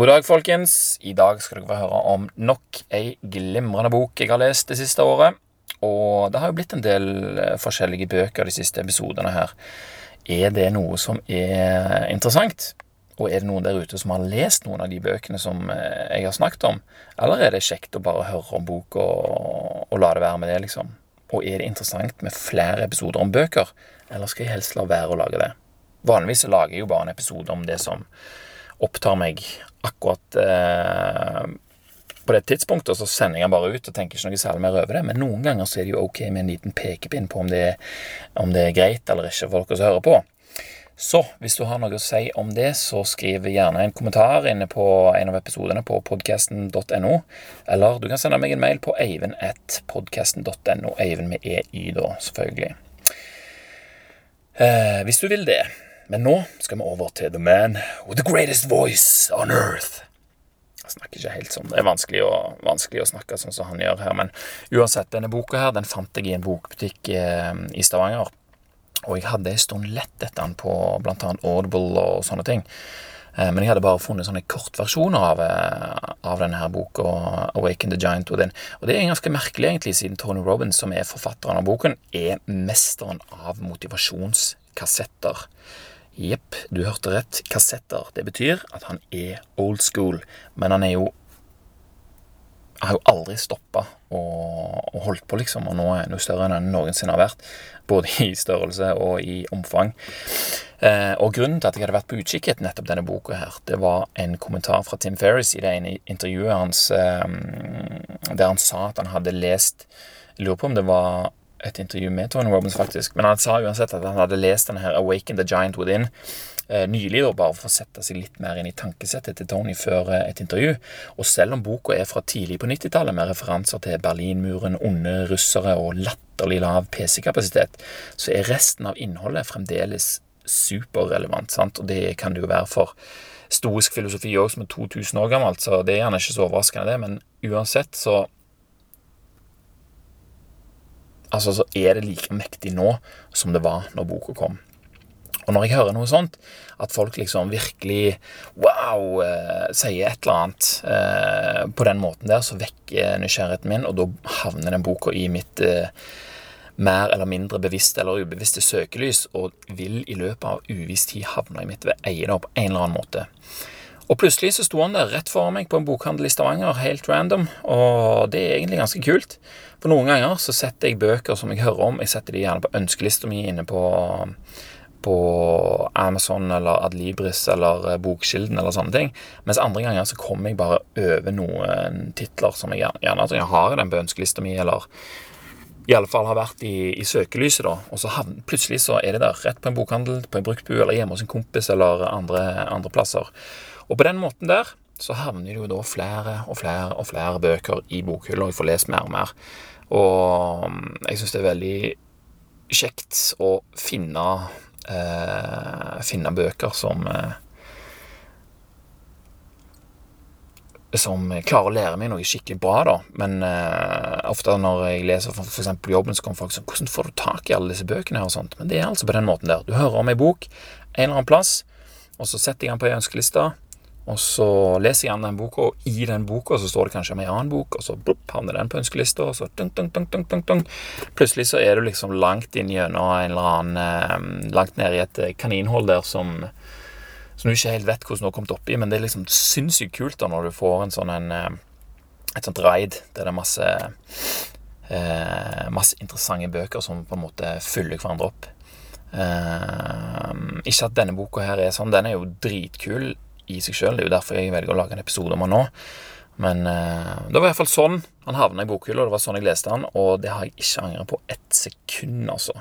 God dag, folkens. I dag skal dere få høre om nok ei glimrende bok jeg har lest det siste året. Og det har jo blitt en del eh, forskjellige bøker de siste episodene her. Er det noe som er interessant? Og er det noen der ute som har lest noen av de bøkene som eh, jeg har snakket om? Eller er det kjekt å bare høre om bok og, og la det være med det, liksom? Og er det interessant med flere episoder om bøker, eller skal jeg helst la være å lage det? Vanligvis lager jeg jo bare en episode om det som opptar meg akkurat eh, på det tidspunktet, så sender jeg den bare ut og tenker ikke noe særlig mer over det. Men noen ganger så er det jo ok med en liten pekepinn på om det, om det er greit eller ikke for dere som hører på. Så hvis du har noe å si om det, så skriv gjerne en kommentar inne på en av episodene på podkasten.no. Eller du kan sende meg en mail på eivind1podkasten.no. Eivind med EY, da, selvfølgelig. Eh, hvis du vil det. Men nå skal vi over til The Man with the greatest voice on earth. Jeg snakker ikke helt sånn. Det er vanskelig å, vanskelig å snakke sånn som han gjør her. Men uansett, denne boka her, den fant jeg i en bokbutikk eh, i Stavanger. Og jeg hadde en stund lett etter den på annet Audible og sånne ting. Eh, men jeg hadde bare funnet sånne kortversjoner av, eh, av denne her boka, 'Awaken the Giant Within'. Og det er ganske merkelig, egentlig, siden Tony Robins, som er forfatteren av boken, er mesteren av motivasjonskassetter. Jepp, du hørte rett. Kassetter. Det betyr at han er old school. Men han er jo har jo aldri stoppa og, og, holdt på, liksom. Og nå er han jo større enn han noensinne har vært. Både i størrelse og i omfang. Eh, og grunnen til at jeg hadde vært på utkikk etter nettopp denne boka her, det var en kommentar fra Tim Ferris i det ene intervjuet hans eh, der han sa at han hadde lest Jeg lurer på om det var et intervju med Tony Robins, faktisk. Men han sa uansett at han hadde lest denne her 'Awaken the Giant Within' eh, nylig, da, bare for å sette seg litt mer inn i tankesettet til Tony før eh, et intervju. Og selv om boka er fra tidlig på 90-tallet, med referanser til Berlinmuren, onde russere og latterlig lav PC-kapasitet, så er resten av innholdet fremdeles superrelevant. sant? Og det kan det jo være for stoisk filosofi òg, som er 2000 år gammelt, så det er gjerne ikke så overraskende, det. Men uansett så altså så er det like mektig nå som det var når boka kom. Og når jeg hører noe sånt, at folk liksom virkelig wow eh, sier et eller annet eh, på den måten der, så vekker nysgjerrigheten min, og da havner den boka i mitt eh, mer eller mindre bevisste eller ubevisste søkelys, og vil i løpet av uviss tid havne i mitt eie da på en eller annen måte. Og plutselig så sto han der rett foran meg på en bokhandel i Stavanger, helt random, og det er egentlig ganske kult. For noen ganger så setter jeg bøker som jeg hører om, jeg setter de gjerne på ønskelista mi inne på, på Amazon eller Adlibris eller eh, Bokkilden eller sånne ting. Mens andre ganger så kommer jeg bare over noen titler som jeg gjerne, jeg har i den på ønskelista mi, eller i alle fall har vært i, i søkelyset, da. Og så havn, plutselig så er det der, rett på en bokhandel, på en bruktbu, eller hjemme hos en kompis, eller andre, andre plasser. Og på den måten der så havner det jo da flere og flere og flere bøker i bokhylla, og jeg får lest mer og mer. Og mm, jeg syns det er veldig kjekt å finne, eh, finne bøker som eh, som klarer å lære meg noe skikkelig bra, da. Men eh, ofte når jeg leser for f.eks. jobben, så kommer folk sånn 'Hvordan får du tak i alle disse bøkene?' og sånt. Men det er altså på den måten der. Du hører om ei bok en eller annen plass, og så setter jeg den på ei ønskeliste. Og så leser jeg gjerne den boka, og i den boka så står det kanskje om en annen bok, og så blup, havner den på ønskelista, og så dun, dun, dun, dun, dun, dun. Plutselig så er du liksom langt inn gjennom en eller annen eh, Langt ned i et kaninhull der som, som du ikke helt vet hvordan du har kommet oppi, men det er liksom sinnssykt kult da når du får en sånn en, eh, et sånt raid der det er masse eh, masse interessante bøker som på en måte fyller hverandre opp. Eh, ikke at denne boka her er sånn. Den er jo dritkul i seg sjøl. Det er jo derfor jeg velger å lage en episode om han nå. Men uh, det var i hvert fall sånn han havna i bokhylla. Det var sånn jeg leste han, og det har jeg ikke angra på ett sekund, altså.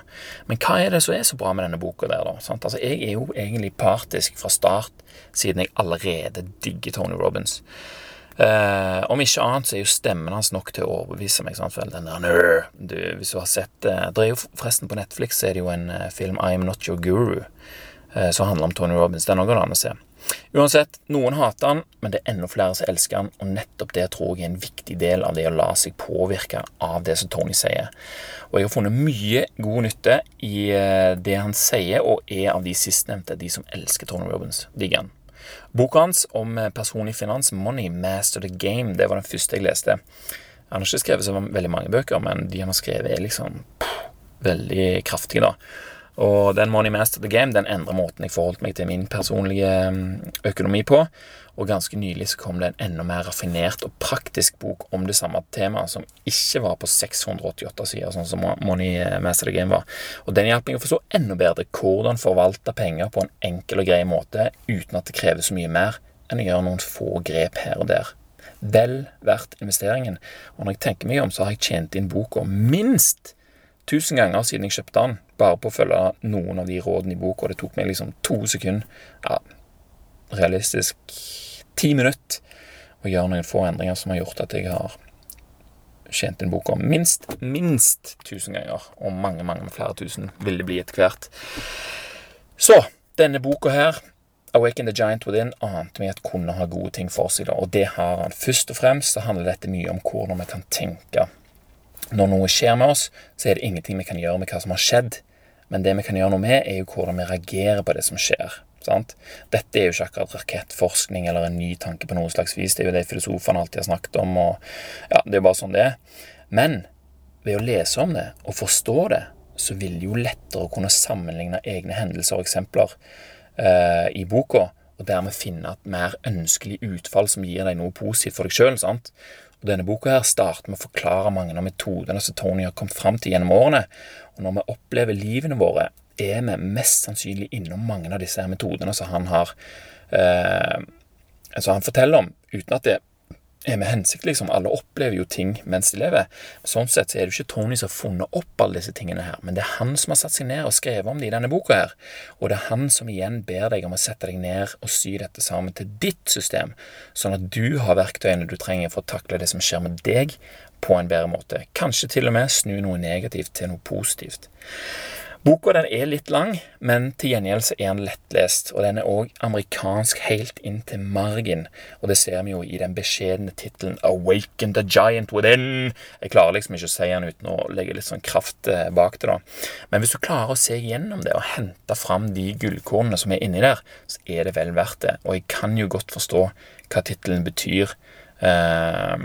Men hva er det som er så bra med denne boka der, da? Sant? Altså, jeg er jo egentlig partisk fra start, siden jeg allerede digger Tony Robins. Uh, om ikke annet så er jo stemmen hans nok til å overbevise meg. Sant? Den der, du, hvis du har sett uh, Det er jo forresten på Netflix så er det jo en uh, film, I Am Not Your Guru, som handler om Tony Robins. Den går det an å se. Uansett, noen hater han, men det er enda flere som elsker han, og nettopp det tror jeg er en viktig del av det å la seg påvirke av det som Tony sier. Og jeg har funnet mye god nytte i eh, det han sier, og er av de sistnevnte de som elsker Tony Robins. Digger han. Boka hans om personlig finans, 'Money Master the Game', det var den første jeg leste. Han har ikke skrevet så veldig mange bøker, men de han har skrevet, er liksom pff, veldig kraftige, da. Og den Money Master the Game den endrer måten jeg forholdt meg til min personlige mm, økonomi på. Og ganske nylig så kom det en enda mer raffinert og praktisk bok om det samme temaet, som ikke var på 688 sider, sånn som Money Master the Game var. Og den hjalp meg å forstå enda bedre hvordan forvalte penger på en enkel og grei måte uten at det krever så mye mer enn å gjøre noen få grep her og der. Vel verdt investeringen. Og når jeg tenker meg om, så har jeg tjent inn boka minst 1000 ganger siden jeg kjøpte den, bare på å følge noen av de rådene i boka. Det tok meg liksom to sekunder, ja, realistisk ti minutter, å gjøre noen få endringer som har gjort at jeg har tjent inn boka minst, minst 1000 ganger, og mange, mange flere tusen vil det bli etter hvert. Så denne boka her, 'Awaken the Giant Within', ante meg at kunne ha gode ting for seg. da, Og det har han. Først og fremst så handler dette mye om hvordan vi kan tenke når noe skjer med oss, så er det ingenting vi kan gjøre med hva som har skjedd. Men det vi kan gjøre noe med, er jo hvordan vi reagerer på det som skjer. Sant? Dette er jo ikke akkurat rakettforskning eller en ny tanke på noe slags vis. Det er jo det filosofene alltid har snakket om. og ja, Det er jo bare sånn det er. Men ved å lese om det og forstå det, så vil det jo lettere å kunne sammenligne egne hendelser og eksempler eh, i boka, og dermed finne et mer ønskelig utfall som gir deg noe positivt for deg sjøl. Og Denne boka her starter med å forklare mange av metodene som Tony har kommet fram til gjennom årene. Og når vi opplever livene våre, er vi mest sannsynlig innom mange av disse her metodene som han har eh, som han forteller om, uten at det med hensikt, liksom. Alle opplever jo ting mens de lever. Sånn sett så er det jo ikke Tony som har funnet opp alle disse tingene her, men det er han som har satt seg ned og skrevet om det i denne boka her. Og det er han som igjen ber deg om å sette deg ned og sy dette sammen til ditt system, sånn at du har verktøyene du trenger for å takle det som skjer med deg, på en bedre måte. Kanskje til og med snu noe negativt til noe positivt. Boka den er litt lang, men til gjengjeld så er den lettlest. Og den er òg amerikansk helt inn til margin. Og det ser vi jo i den beskjedne tittelen 'Awaken the Giant Within'. Jeg klarer liksom ikke å si den uten å legge litt sånn kraft eh, bak det. da. Men hvis du klarer å se gjennom det og hente fram de gullkornene som er inni der, så er det vel verdt det. Og jeg kan jo godt forstå hva tittelen betyr. Uh,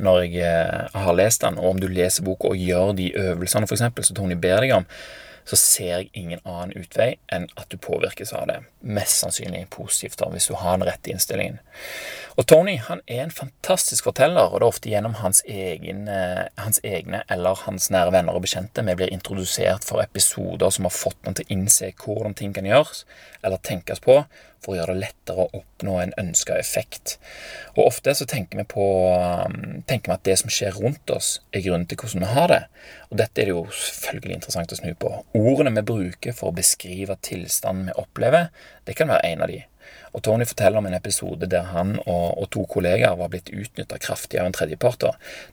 når jeg eh, har lest den, og om du leser boka og gjør de øvelsene for eksempel, som Tony ber deg om, så ser jeg ingen annen utvei enn at du påvirkes av det. Mest sannsynlig positivt da, hvis du har den rette innstillingen. Og Tony han er en fantastisk forteller, og det er ofte gjennom hans, egen, eh, hans egne eller hans nære venner og bekjente vi blir introdusert for episoder som har fått ham til å innse hvordan ting kan gjøres eller tenkes på, for å gjøre det lettere å oppnå en ønska effekt. Og Ofte så tenker vi, på, um, tenker vi at det som skjer rundt oss, er grunnen til hvordan vi har det. Og Dette er det jo selvfølgelig interessant å snu på. Ordene vi bruker for å beskrive tilstanden vi opplever, det kan være en av de. Og Tony forteller om en episode der han og, og to kollegaer var blitt utnytta kraftig av en tredjepart.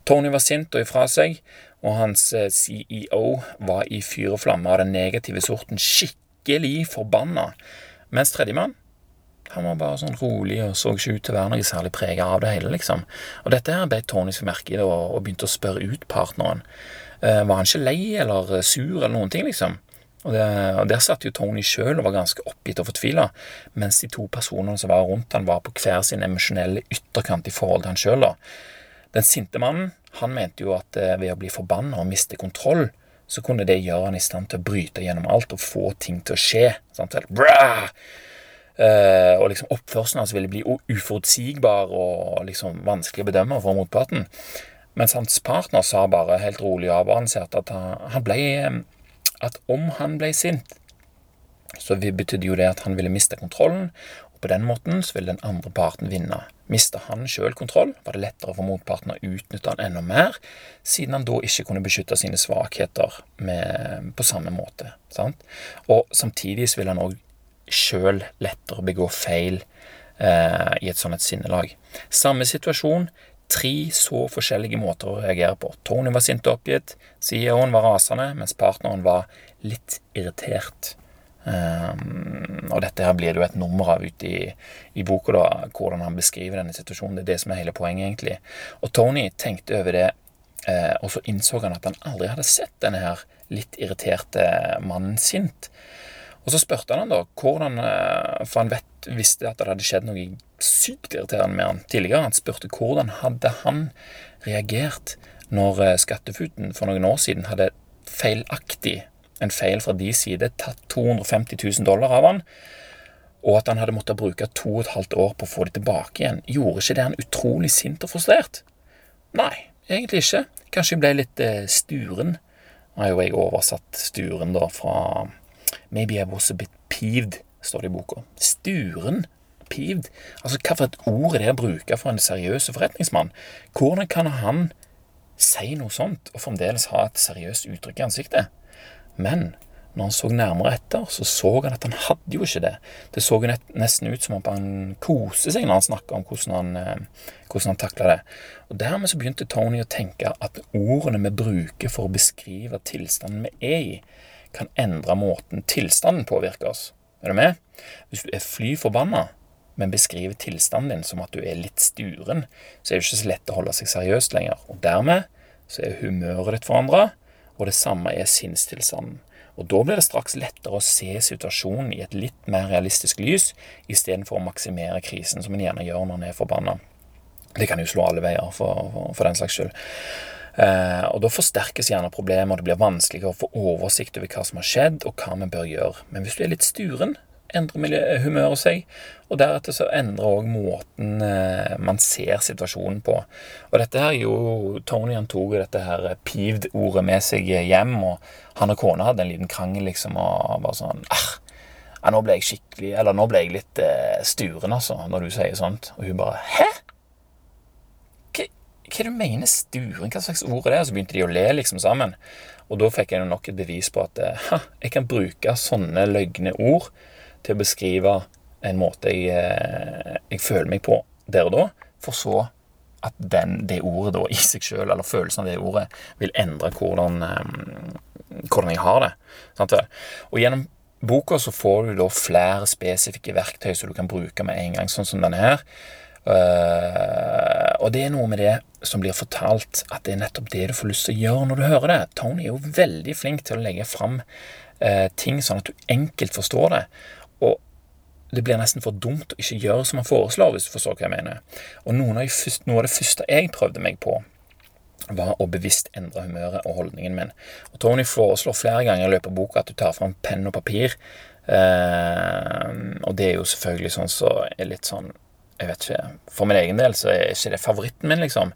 Tony var sint og ifra seg, og hans eh, CEO var i fyr og flamme av den negative sorten, skikkelig forbanna. Mens tredjemann han var bare sånn rolig og så ikke ut til å være noe særlig prega av det hele, liksom. Og dette her bet Tony seg merke i og, og begynte å spørre ut partneren. Eh, var han ikke lei eller sur eller noen ting, liksom? Og, det, og Der satt jo Tony sjøl og var ganske oppgitt og fortvila, mens de to personene som var rundt han var på hver sin emosjonelle ytterkant i forhold til han sjøl. Den sinte mannen han mente jo at eh, ved å bli forbanna og miste kontroll, så kunne det gjøre han i stand til å bryte gjennom alt og få ting til å skje. Sant? Bra! Uh, og liksom oppførselen hans ville bli uforutsigbar og liksom vanskelig å bedømme for motparten. Mens hans partner sa bare helt rolig og avbalansert at han ble At om han ble sint, så betydde jo det at han ville miste kontrollen, og på den måten så ville den andre parten vinne. Mista han sjøl kontroll, var det lettere for motparten å utnytte han enda mer, siden han da ikke kunne beskytte sine svakheter med, på samme måte. Sant? Og samtidig så ville han òg sjøl lettere å begå feil eh, i et sånt sinnelag. Samme situasjon, tre så forskjellige måter å reagere på. Tony var sint og oppgitt, CEO-en var rasende, mens partneren var litt irritert. Um, og dette her blir det jo et nummer av ute i, i boka, da, hvordan han beskriver denne situasjonen. Det er det som er hele poenget, egentlig. Og Tony tenkte over det, eh, og så innså han at han aldri hadde sett denne her litt irriterte mannen sint. Og så spurte han da hvordan eh, For han vet, visste at det hadde skjedd noe sykt irriterende med han tidligere. Han spurte hvordan hadde han reagert når eh, Skattefuten for noen år siden hadde feilaktig, en feil fra de side, tatt 250 000 dollar av han, og at han hadde måttet bruke to og et halvt år på å få det tilbake igjen. Gjorde ikke det han utrolig sint og frustrert? Nei, egentlig ikke. Kanskje jeg ble litt eh, sturen. Nå har jo jeg oversatt sturen da fra Maybe I was a bit peeved, står det i boka. Sturen? Peeved? Altså, hva for et ord er det å bruke for en seriøs forretningsmann? Hvordan kan han si noe sånt og fremdeles ha et seriøst uttrykk i ansiktet? Men når han så nærmere etter, så så han at han hadde jo ikke det. Det så jo nesten ut som om han koste seg når han snakka om hvordan han, eh, hvordan han takla det. Og Dermed så begynte Tony å tenke at ordene vi bruker for å beskrive tilstanden vi er i, kan endre måten tilstanden påvirker oss. Er du med? Hvis du er fly forbanna, men beskriver tilstanden din som at du er litt sturen, så er det ikke så lett å holde seg seriøst lenger. Og dermed så er humøret ditt forandra, og det samme er sinnstilstanden. Og Da blir det straks lettere å se situasjonen i et litt mer realistisk lys, istedenfor å maksimere krisen, som en gjerne gjør når en er forbanna. Det kan jo slå alle veier, for, for, for den saks skyld. Eh, og Da forsterkes gjerne problemet, og det blir vanskeligere å få oversikt over hva som har skjedd, og hva vi bør gjøre. Men hvis du er litt sturen, endrer humøret seg, og deretter så endrer òg måten eh, man ser situasjonen på. Og dette her jo Tony han tok dette her pivd-ordet med seg hjem, og han og kona hadde en liten krangel, liksom, og bare sånn ah, ja, nå ble jeg skikkelig Eller nå ble jeg litt eh, sturen, altså, når du sier sånt. Og hun bare Hæ? Hva, hva du mener sturing? Hva slags ord er det? Og så begynte de å le liksom sammen. Og da fikk jeg nok et bevis på at eh, ha, jeg kan bruke sånne løgne ord til å beskrive en måte jeg, eh, jeg føler meg på der og da, for så at den, det ordet da i seg sjøl, eller følelsen av det ordet, vil endre hvordan, eh, hvordan jeg har det. Sant? Og gjennom boka så får du da flere spesifikke verktøy som du kan bruke med en gang, sånn som denne her. Uh, og det er noe med det som blir fortalt, at det er nettopp det du får lyst til å gjøre når du hører det. Tony er jo veldig flink til å legge fram uh, ting sånn at du enkelt forstår det Og det blir nesten for dumt å ikke gjøre som han foreslår, hvis du forstår hva jeg mener. Og noe av det første jeg prøvde meg på, var å bevisst endre humøret og holdningen min. Og Tony foreslår flere ganger i løpet av boka at du tar fram penn og papir. Eh, og det er jo selvfølgelig sånn så er litt sånn Jeg vet ikke For min egen del så er ikke det favoritten min, liksom.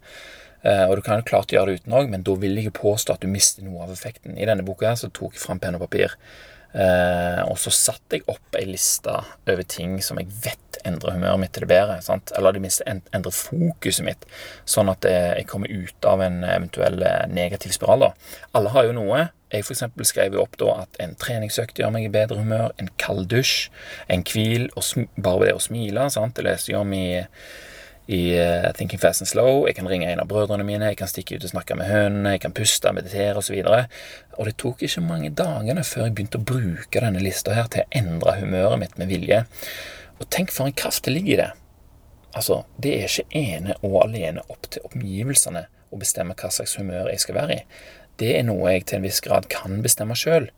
Eh, og du kan jo klart gjøre det uten òg, men da vil jeg jo påstå at du mister noe av effekten. I denne boka her så tok jeg fram penn og papir. Eh, og så satte jeg opp ei liste over ting som jeg vet endrer humøret mitt til det bedre. Sant? Eller det minste endrer fokuset mitt, sånn at jeg kommer ut av en eventuell eh, negativ spiral. da. Alle har jo noe. Jeg for skrev jo opp da at en treningsøkt gjør meg i bedre humør. En kald dusj, en hvil, og bare det å smile. sant? Det leste jeg om i i uh, Thinking Fast and Slow. Jeg kan ringe en av brødrene mine, jeg kan stikke ut og snakke med hønene, jeg kan puste, meditere osv. Og, så og det tok ikke mange dagene før jeg begynte å bruke denne lista her til å endre humøret mitt med vilje. Og tenk for en kraft det ligger i det. Altså, det er ikke ene og alene opp til omgivelsene å bestemme hva slags humør jeg skal være i. Det er noe jeg til en viss grad kan bestemme sjøl.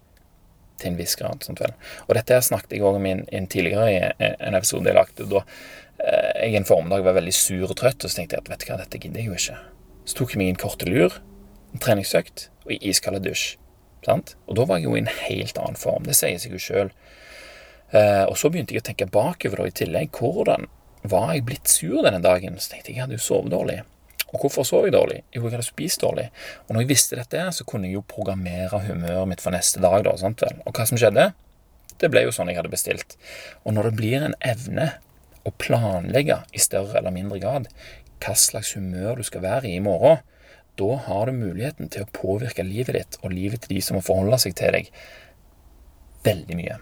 Til en viss grad. Vel. Og dette her snakket jeg òg om i en, tidligere i en episode jeg lagde. Da Eh, jeg en formiddag var veldig sur og trøtt, og så tenkte jeg at vet du hva, dette gidder jeg jo ikke. Så tok jeg meg en kort lur, en treningsøkt og en iskald dusj. Sant? Og da var jeg jo i en helt annen form. Det sier seg jo sjøl. Eh, og så begynte jeg å tenke bakover da i tillegg. Hvordan var jeg blitt sur denne dagen? Så tenkte jeg jeg hadde jo sovet dårlig. Og hvorfor sov jeg dårlig? Jo, jeg hadde spist dårlig. Og når jeg visste dette, så kunne jeg jo programmere humøret mitt for neste dag. da, sant vel? Og hva som skjedde? Det ble jo sånn jeg hadde bestilt. Og når det blir en evne å planlegge i større eller mindre grad hva slags humør du skal være i i morgen, da har du muligheten til å påvirke livet ditt og livet til de som må forholde seg til deg, veldig mye.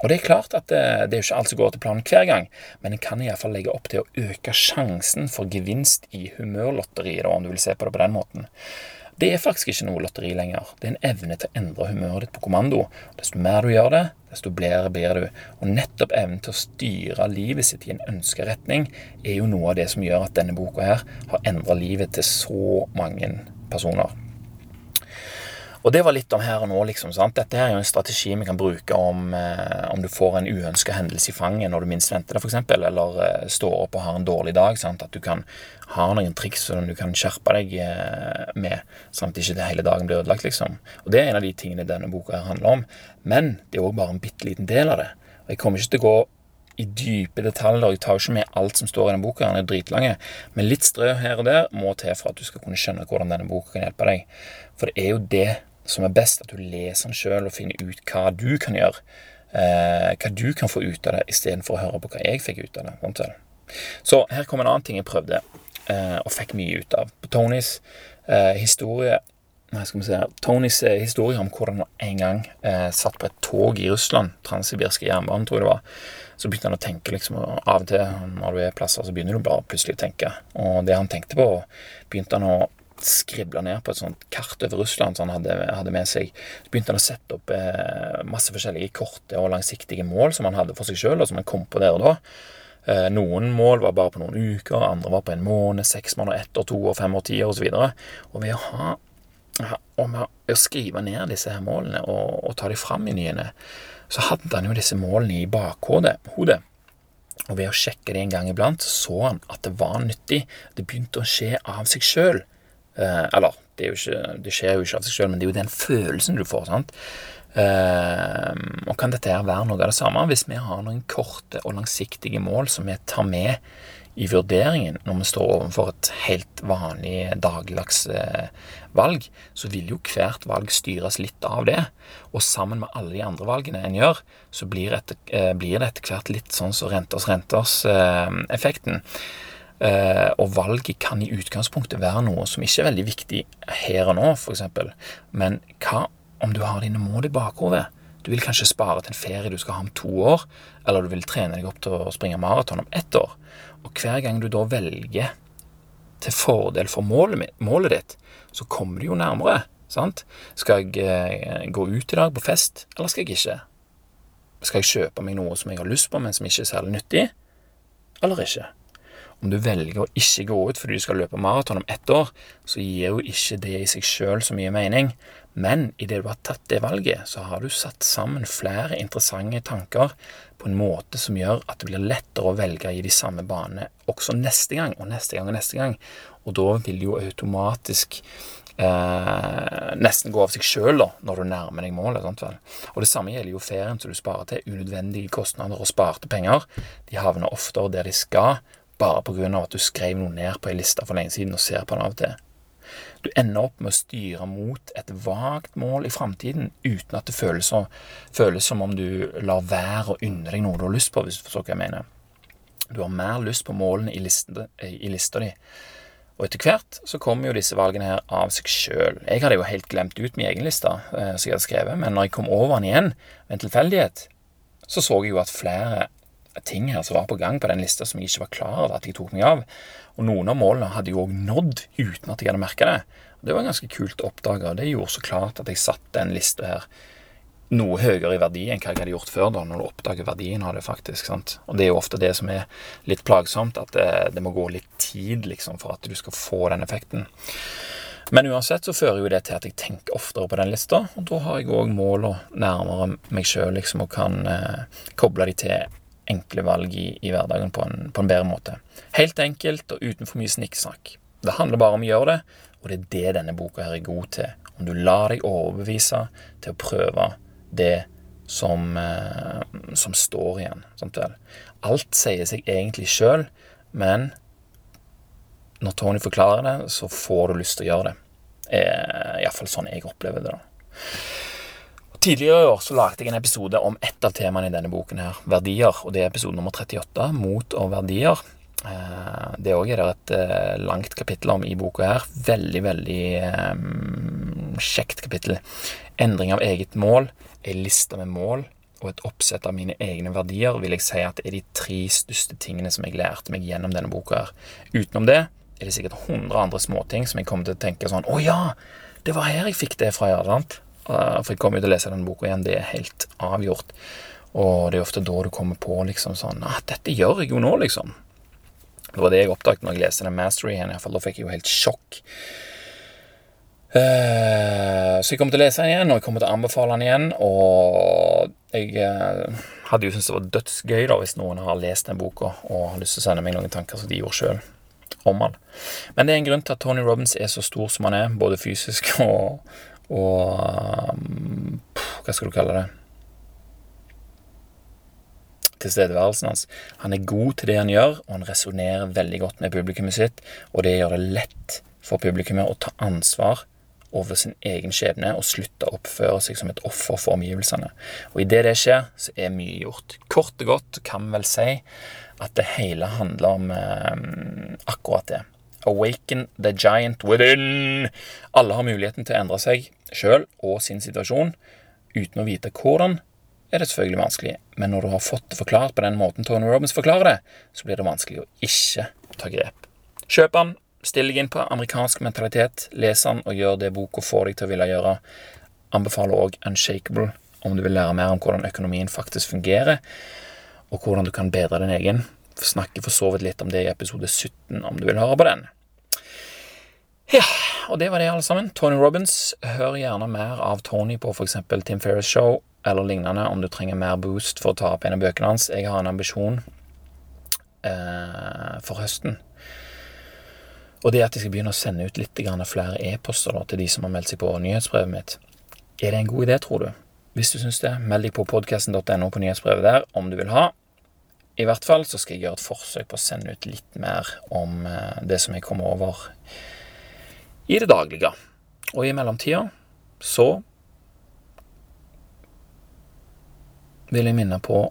Og det er klart at det, det er ikke alt som går til planen hver gang, men en kan iallfall legge opp til å øke sjansen for gevinst i humørlotteriet, om du vil se på det på den måten. Det er faktisk ikke noe lotteri lenger. Det er en evne til å endre humøret ditt på kommando. Desto mer du gjør det, desto bedre blir du. Og nettopp evnen til å styre livet sitt i en ønska retning er jo noe av det som gjør at denne boka her har endra livet til så mange personer. Og det var litt om her og nå, liksom. sant? Dette her er jo en strategi vi kan bruke om, eh, om du får en uønska hendelse i fanget når du minst venter det, f.eks., eller eh, står opp og har en dårlig dag. sant? At du kan ha noen triks som du kan skjerpe deg eh, med, sånn at ikke det hele dagen blir ødelagt, liksom. Og det er en av de tingene denne boka her handler om. Men det er òg bare en bitte liten del av det. Og jeg kommer ikke til å gå i dype detaljer. Jeg tar jo ikke med alt som står i denne boka, den er dritlange. Men litt strø her og der må til for at du skal kunne skjønne hvordan denne boka kan hjelpe deg. For det er jo det som er best, at du leser den sjøl og finner ut hva du kan gjøre. Eh, hva du kan få ut av det, istedenfor å høre på hva jeg fikk ut av det. Så her kom en annen ting jeg prøvde, eh, og fikk mye ut av. På Tonys eh, historie Nei, skal vi se her. Tonys eh, historie om hvordan han en gang eh, satt på et tog i Russland, transsibirske jernbanen, tror jeg det var. Så begynte han å tenke liksom, og Av og til når du er plasser, så begynner du bare plutselig å tenke. Og det han tenkte på, begynte han å skribla ned på et sånt kart over Russland som han hadde, hadde, med seg. Så begynte han å sette opp eh, masse forskjellige korte og langsiktige mål som han hadde for seg sjøl, og som han kom på der og da. Eh, noen mål var bare på noen uker, andre var på en måned, seks måneder, ett år, to år, fem år, ti år osv. Og, og ved å ha og med å skrive ned disse her målene og, og ta dem fram i nyene, så hadde han jo disse målene i bakhodet. Og ved å sjekke det en gang iblant, så han at det var nyttig. Det begynte å skje av seg sjøl. Eh, eller, det, ikke, det, skjer jo ikke av seg sjøl, men det er jo den følelsen du får. sant? Eh, og kan dette her være noe av det samme hvis vi har noen korte og langsiktige mål som vi tar med i vurderingen når vi står overfor et helt vanlig dagligdags eh, valg, så vil jo hvert valg styres litt av det. Og sammen med alle de andre valgene en gjør, så blir, et, eh, blir det etter hvert litt sånn som så renters renters-effekten. Eh, Eh, og valget kan i utgangspunktet være noe som ikke er veldig viktig her og nå, f.eks. Men hva om du har dine mål i bakhodet? Du vil kanskje spare til en ferie du skal ha om to år, eller du vil trene deg opp til å springe maraton om ett år. Og hver gang du da velger til fordel for målet, målet ditt, så kommer du jo nærmere. sant? Skal jeg eh, gå ut i dag på fest, eller skal jeg ikke? Skal jeg kjøpe meg noe som jeg har lyst på, men som ikke er særlig nyttig, eller ikke? Om du velger å ikke gå ut fordi du skal løpe maraton om ett år, så gir jo ikke det i seg sjøl så mye mening. Men idet du har tatt det valget, så har du satt sammen flere interessante tanker på en måte som gjør at det blir lettere å velge i de samme banene også neste gang og neste gang og neste gang. Og da vil jo automatisk eh, nesten gå av seg sjøl når du nærmer deg målet. Sant vel? Og Det samme gjelder jo ferien som du sparer til. Unødvendige kostnader og sparte penger. De havner oftere der de skal, bare pga. at du skrev noe ned på ei liste for lenge siden og ser på den av og til. Du ender opp med å styre mot et vagt mål i framtiden uten at det føles, så, føles, som om du lar være å unne deg noe du har lyst på, hvis du forstår hva jeg mener. Du har mer lyst på målene i, listen, i lista di. Og etter hvert så kommer jo disse valgene her av seg sjøl. Jeg hadde jo helt glemt ut min egen liste, eh, som jeg hadde skrevet, men når jeg kom over den igjen ved en tilfeldighet, så så jeg jo at flere ting her som var på gang på den lista som jeg ikke var klar over at jeg tok meg av. Og noen av målene hadde jeg òg nådd uten at jeg hadde merka det. Og Det var ganske kult å oppdage, og det gjorde så klart at jeg satte den lista her noe høyere i verdi enn hva jeg hadde gjort før, da, når du oppdager verdien av det, faktisk. sant? Og det er jo ofte det som er litt plagsomt, at det, det må gå litt tid liksom, for at du skal få den effekten. Men uansett så fører jo det til at jeg tenker oftere på den lista, og da har jeg òg måla nærmere meg sjøl liksom, og kan eh, koble de til enkle valg i, i hverdagen på en, på en, bedre måte. Helt enkelt og uten for mye snikksnakk. Det handler bare om å gjøre det, og det er det denne boka her er god til. Om du lar deg overbevise til å prøve det som, eh, som står igjen. Vel? Alt sier seg egentlig sjøl, men når Tony forklarer det, så får du lyst til å gjøre det. Eh, Iallfall sånn jeg opplever det. da. Tidligere i år så lagde jeg en episode om ett av temaene i denne boken, her, verdier. og Det er episode nummer 38, Mot og verdier. Eh, det òg er det et eh, langt kapittel om i boka her. Veldig, veldig um, kjekt kapittel. Endring av eget mål, ei liste med mål og et oppsett av mine egne verdier vil jeg si at er de tre største tingene som jeg lærte meg gjennom denne boka. her. Utenom det er det sikkert hundre andre småting som jeg kommer til å tenke sånn Å ja! Det var her jeg fikk det fra, ja. sant? Eh, for jeg kommer jo til å lese den boka igjen, det er helt avgjort. Og det er ofte da du kommer på liksom sånn ah, dette gjør jeg jo nå, liksom. Det var det jeg oppdaget når jeg leste den Mastery igjen. Da fikk jeg jo helt sjokk. Uh, så jeg kommer til å lese den igjen, og jeg kommer til å anbefale den igjen. Og jeg uh, hadde jo syntes det var dødsgøy da hvis noen har lest den boka og har lyst til å sende meg noen tanker som de gjorde sjøl om han. Men det er en grunn til at Tony Robins er så stor som han er, både fysisk og, og pff, Hva skal du kalle det? Tilstedeværelsen hans. Han er god til det han gjør, og han resonnerer veldig godt med publikummet sitt, og det gjør det lett for publikummet å ta ansvar over sin egen skjebne og slutte å oppføre seg som et offer for omgivelsene. Og idet det skjer, så er mye gjort. Kort og godt kan vel si at det hele handler om eh, akkurat det. Awaken the giant within. Alle har muligheten til å endre seg sjøl og sin situasjon uten å vite hvordan. er det selvfølgelig vanskelig, men når du har fått det forklart på den måten Tony Robins forklarer det, så blir det vanskelig å ikke ta grep. Kjøp den, Still deg inn på amerikansk mentalitet, les den og gjør det boka får deg til å ville gjøre. Anbefaler òg Unshakeable om du vil lære mer om hvordan økonomien faktisk fungerer, og hvordan du kan bedre din egen. Snakker for så vidt litt om det i episode 17, om du vil høre på den. Ja, og det var det, alle sammen. Tony Robins. Hør gjerne mer av Tony på f.eks. Tim Ferris Show eller lignende om du trenger mer boost for å ta opp en av bøkene hans. Jeg har en ambisjon eh, for høsten og det at jeg skal begynne å sende ut litt flere e-poster til de som har meldt seg på nyhetsbrevet mitt. Er det en god idé, tror du? Hvis du syns det, meld deg på podkasten.no på nyhetsbrevet der om du vil ha. I hvert fall så skal jeg gjøre et forsøk på å sende ut litt mer om eh, det som jeg kommer over i det daglige. Og i mellomtida så vil jeg minne på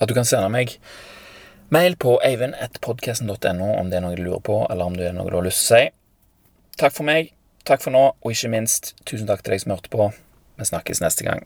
at du kan sende meg mail på eivind.podkasten.no om det er noe du lurer på, eller om det er noe du har lyst til å si. Takk for meg, takk for nå, og ikke minst tusen takk til deg som hørte på. Vi snakkes neste gang.